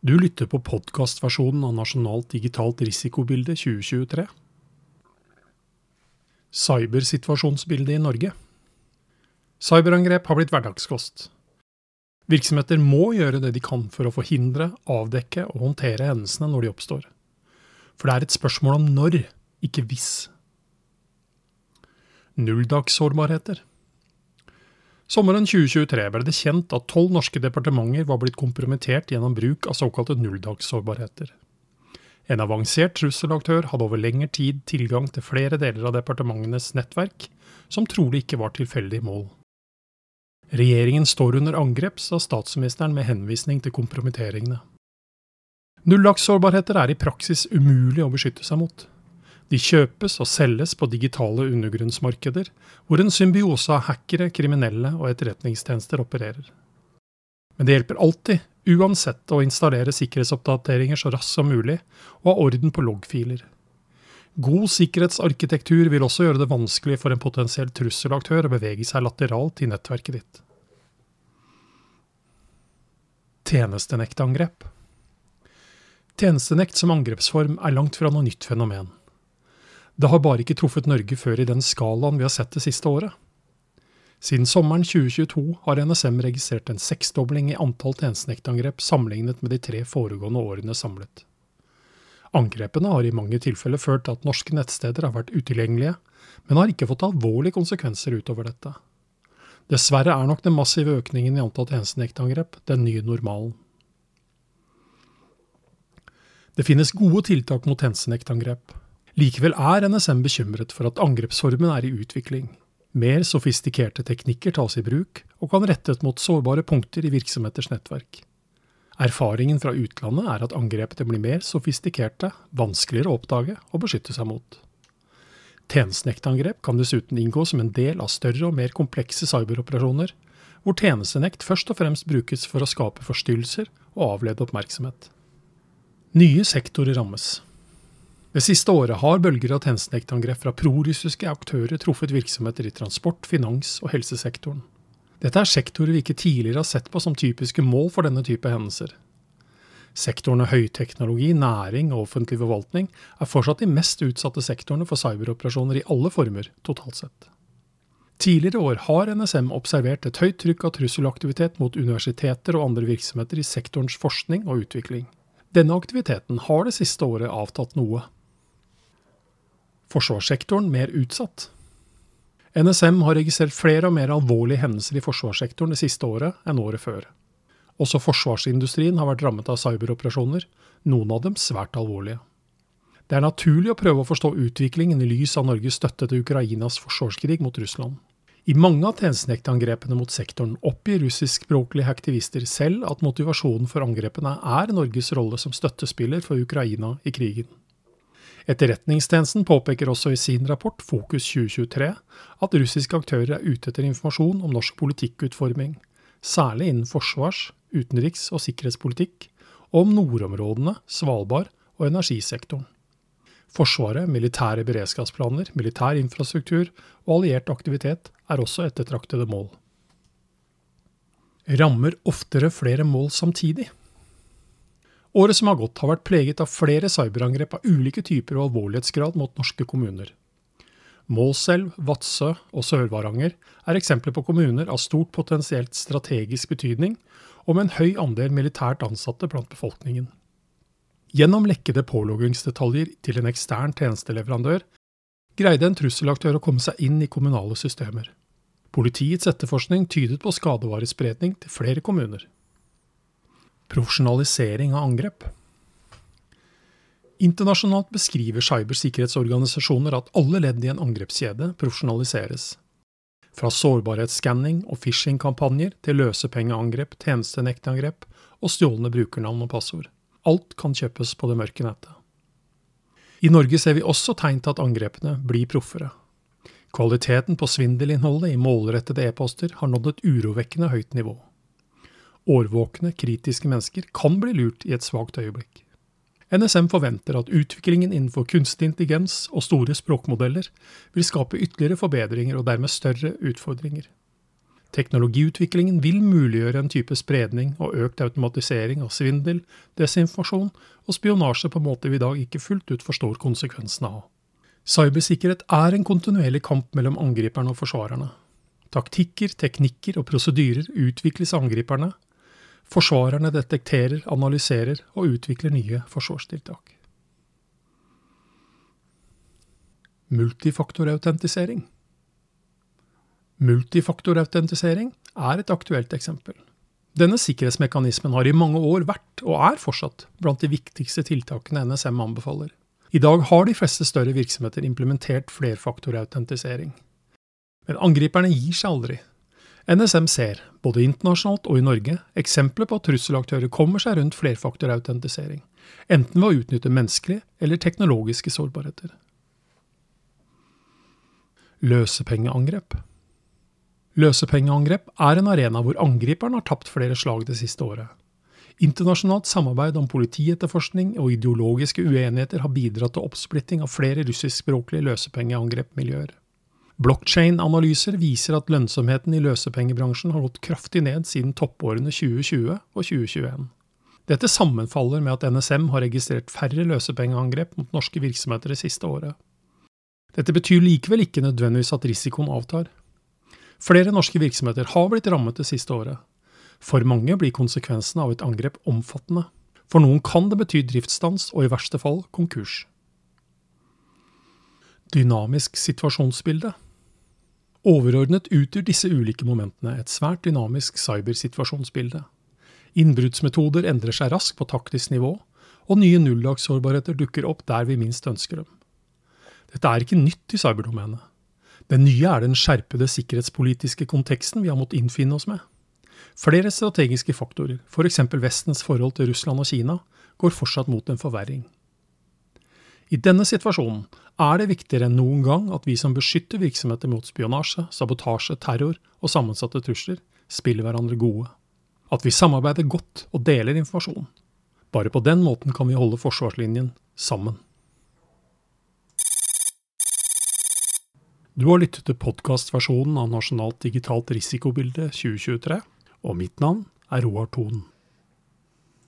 Du lytter på podkastversjonen av Nasjonalt digitalt risikobilde 2023. Cybersituasjonsbildet i Norge. Cyberangrep har blitt hverdagskost. Virksomheter må gjøre det de kan for å forhindre, avdekke og håndtere hendelsene når de oppstår. For det er et spørsmål om når, ikke hvis. Nulldagssårbarheter. Sommeren 2023 ble det kjent at tolv norske departementer var blitt kompromittert gjennom bruk av såkalte nulldagssårbarheter. En avansert trusselaktør hadde over lengre tid tilgang til flere deler av departementenes nettverk, som trolig ikke var tilfeldig mål. Regjeringen står under angrep, sa statsministeren med henvisning til kompromitteringene. Nulldagssårbarheter er i praksis umulig å beskytte seg mot. De kjøpes og selges på digitale undergrunnsmarkeder, hvor en symbiose av hackere, kriminelle og etterretningstjenester opererer. Men det hjelper alltid, uansett, å installere sikkerhetsoppdateringer så raskt som mulig, og ha orden på loggfiler. God sikkerhetsarkitektur vil også gjøre det vanskelig for en potensiell trusselaktør å bevege seg lateralt i nettverket ditt. Tjenestenektangrep Tjenestenekt som angrepsform er langt fra noe nytt fenomen. Det har bare ikke truffet Norge før i den skalaen vi har sett det siste året. Siden sommeren 2022 har NSM registrert en seksdobling i antall tjenestenektangrep sammenlignet med de tre foregående årene samlet. Angrepene har i mange tilfeller ført til at norske nettsteder har vært utilgjengelige, men har ikke fått alvorlige konsekvenser utover dette. Dessverre er nok den massive økningen i antall tjenestenektangrep den nye normalen. Det finnes gode tiltak mot tjenestenektangrep, Likevel er NSM bekymret for at angrepsformen er i utvikling. Mer sofistikerte teknikker tas i bruk, og kan rettes mot sårbare punkter i virksomheters nettverk. Erfaringen fra utlandet er at angrepene blir mer sofistikerte, vanskeligere å oppdage og beskytte seg mot. Tjenestenektangrep kan dessuten inngå som en del av større og mer komplekse cyberoperasjoner, hvor tjenestenekt først og fremst brukes for å skape forstyrrelser og avlede oppmerksomhet. Nye sektorer rammes. Det siste året har bølger av tjenestenektangrep fra prorussiske aktører truffet virksomheter i transport, finans og helsesektoren. Dette er sektorer vi ikke tidligere har sett på som typiske mål for denne type hendelser. Sektorene høyteknologi, næring og offentlig forvaltning er fortsatt de mest utsatte sektorene for cyberoperasjoner i alle former, totalt sett. Tidligere år har NSM observert et høyt trykk av trusselaktivitet mot universiteter og andre virksomheter i sektorens forskning og utvikling. Denne aktiviteten har det siste året avtatt noe forsvarssektoren mer utsatt. NSM har registrert flere og mer alvorlige hendelser i forsvarssektoren det siste året enn året før. Også forsvarsindustrien har vært rammet av cyberoperasjoner, noen av dem svært alvorlige. Det er naturlig å prøve å forstå utviklingen i lys av Norges støtte til Ukrainas forsvarskrig mot Russland. I mange av tjenestenektangrepene mot sektoren oppgir russiskspråklige aktivister selv at motivasjonen for angrepene er Norges rolle som støttespiller for Ukraina i krigen. Etterretningstjenesten påpeker også i sin rapport Fokus 2023 at russiske aktører er ute etter informasjon om norsk politikkutforming, særlig innen forsvars-, utenriks- og sikkerhetspolitikk, og om nordområdene, Svalbard og energisektoren. Forsvaret, militære beredskapsplaner, militær infrastruktur og alliert aktivitet er også ettertraktede mål. Rammer oftere flere mål samtidig. Året som har gått, har vært preget av flere cyberangrep av ulike typer og alvorlighetsgrad mot norske kommuner. Målselv, Vadsø og Sør-Varanger er eksempler på kommuner av stort potensielt strategisk betydning, og med en høy andel militært ansatte blant befolkningen. Gjennom lekkede påloggingsdetaljer til en ekstern tjenesteleverandør greide en trusselaktør å komme seg inn i kommunale systemer. Politiets etterforskning tydet på skadevarespredning til flere kommuner. Profesjonalisering av angrep. Internasjonalt beskriver cybersikkerhetsorganisasjoner at alle ledd i en angrepskjede profesjonaliseres. Fra sårbarhetsskanning og phishing-kampanjer til løsepengeangrep, tjenestenektangrep og stjålne brukernavn og passord. Alt kan kjøpes på det mørke nettet. I Norge ser vi også tegn til at angrepene blir proffere. Kvaliteten på svindelinnholdet i målrettede e-poster har nådd et urovekkende høyt nivå. Årvåkne, kritiske mennesker kan bli lurt i et svakt øyeblikk. NSM forventer at utviklingen innenfor kunstig intelligens og store språkmodeller vil skape ytterligere forbedringer og dermed større utfordringer. Teknologiutviklingen vil muliggjøre en type spredning og økt automatisering av svindel, desinformasjon og spionasje på måter vi i dag ikke fullt ut forstår konsekvensene av. Cybersikkerhet er en kontinuerlig kamp mellom angriperne og forsvarerne. Taktikker, teknikker og prosedyrer utvikles av angriperne. Forsvarerne detekterer, analyserer og utvikler nye forsvarstiltak. Multifaktorautentisering. Multifaktorautentisering er et aktuelt eksempel. Denne sikkerhetsmekanismen har i mange år vært, og er fortsatt, blant de viktigste tiltakene NSM anbefaler. I dag har de fleste større virksomheter implementert flerfaktorautentisering. Men angriperne gir seg aldri. NSM ser, både internasjonalt og i Norge, eksempler på at trusselaktører kommer seg rundt flerfaktorautentisering, enten ved å utnytte menneskelige eller teknologiske sårbarheter. Løsepengeangrep Løsepengeangrep er en arena hvor angriperen har tapt flere slag det siste året. Internasjonalt samarbeid om politietterforskning og ideologiske uenigheter har bidratt til oppsplitting av flere russiskspråklige løsepengeangrepmiljøer. Blockchain-analyser viser at lønnsomheten i løsepengebransjen har gått kraftig ned siden toppårene 2020 og 2021. Dette sammenfaller med at NSM har registrert færre løsepengeangrep mot norske virksomheter det siste året. Dette betyr likevel ikke nødvendigvis at risikoen avtar. Flere norske virksomheter har blitt rammet det siste året, for mange blir konsekvensene av et angrep omfattende. For noen kan det bety driftsstans og i verste fall konkurs. Dynamisk situasjonsbilde Overordnet utgjør disse ulike momentene et svært dynamisk cybersituasjonsbilde. Innbruddsmetoder endrer seg raskt på taktisk nivå, og nye nulldagssårbarheter dukker opp der vi minst ønsker dem. Dette er ikke nytt i cyberdomenet. Det nye er den skjerpede sikkerhetspolitiske konteksten vi har måttet innfinne oss med. Flere strategiske faktorer, f.eks. For Vestens forhold til Russland og Kina, går fortsatt mot en forverring. I denne situasjonen er det viktigere enn noen gang at vi som beskytter virksomheter mot spionasje, sabotasje, terror og sammensatte trusler, spiller hverandre gode. At vi samarbeider godt og deler informasjon. Bare på den måten kan vi holde forsvarslinjen sammen. Du har lyttet til podkastversjonen av Nasjonalt digitalt risikobilde 2023 og mitt navn er Roar Thon.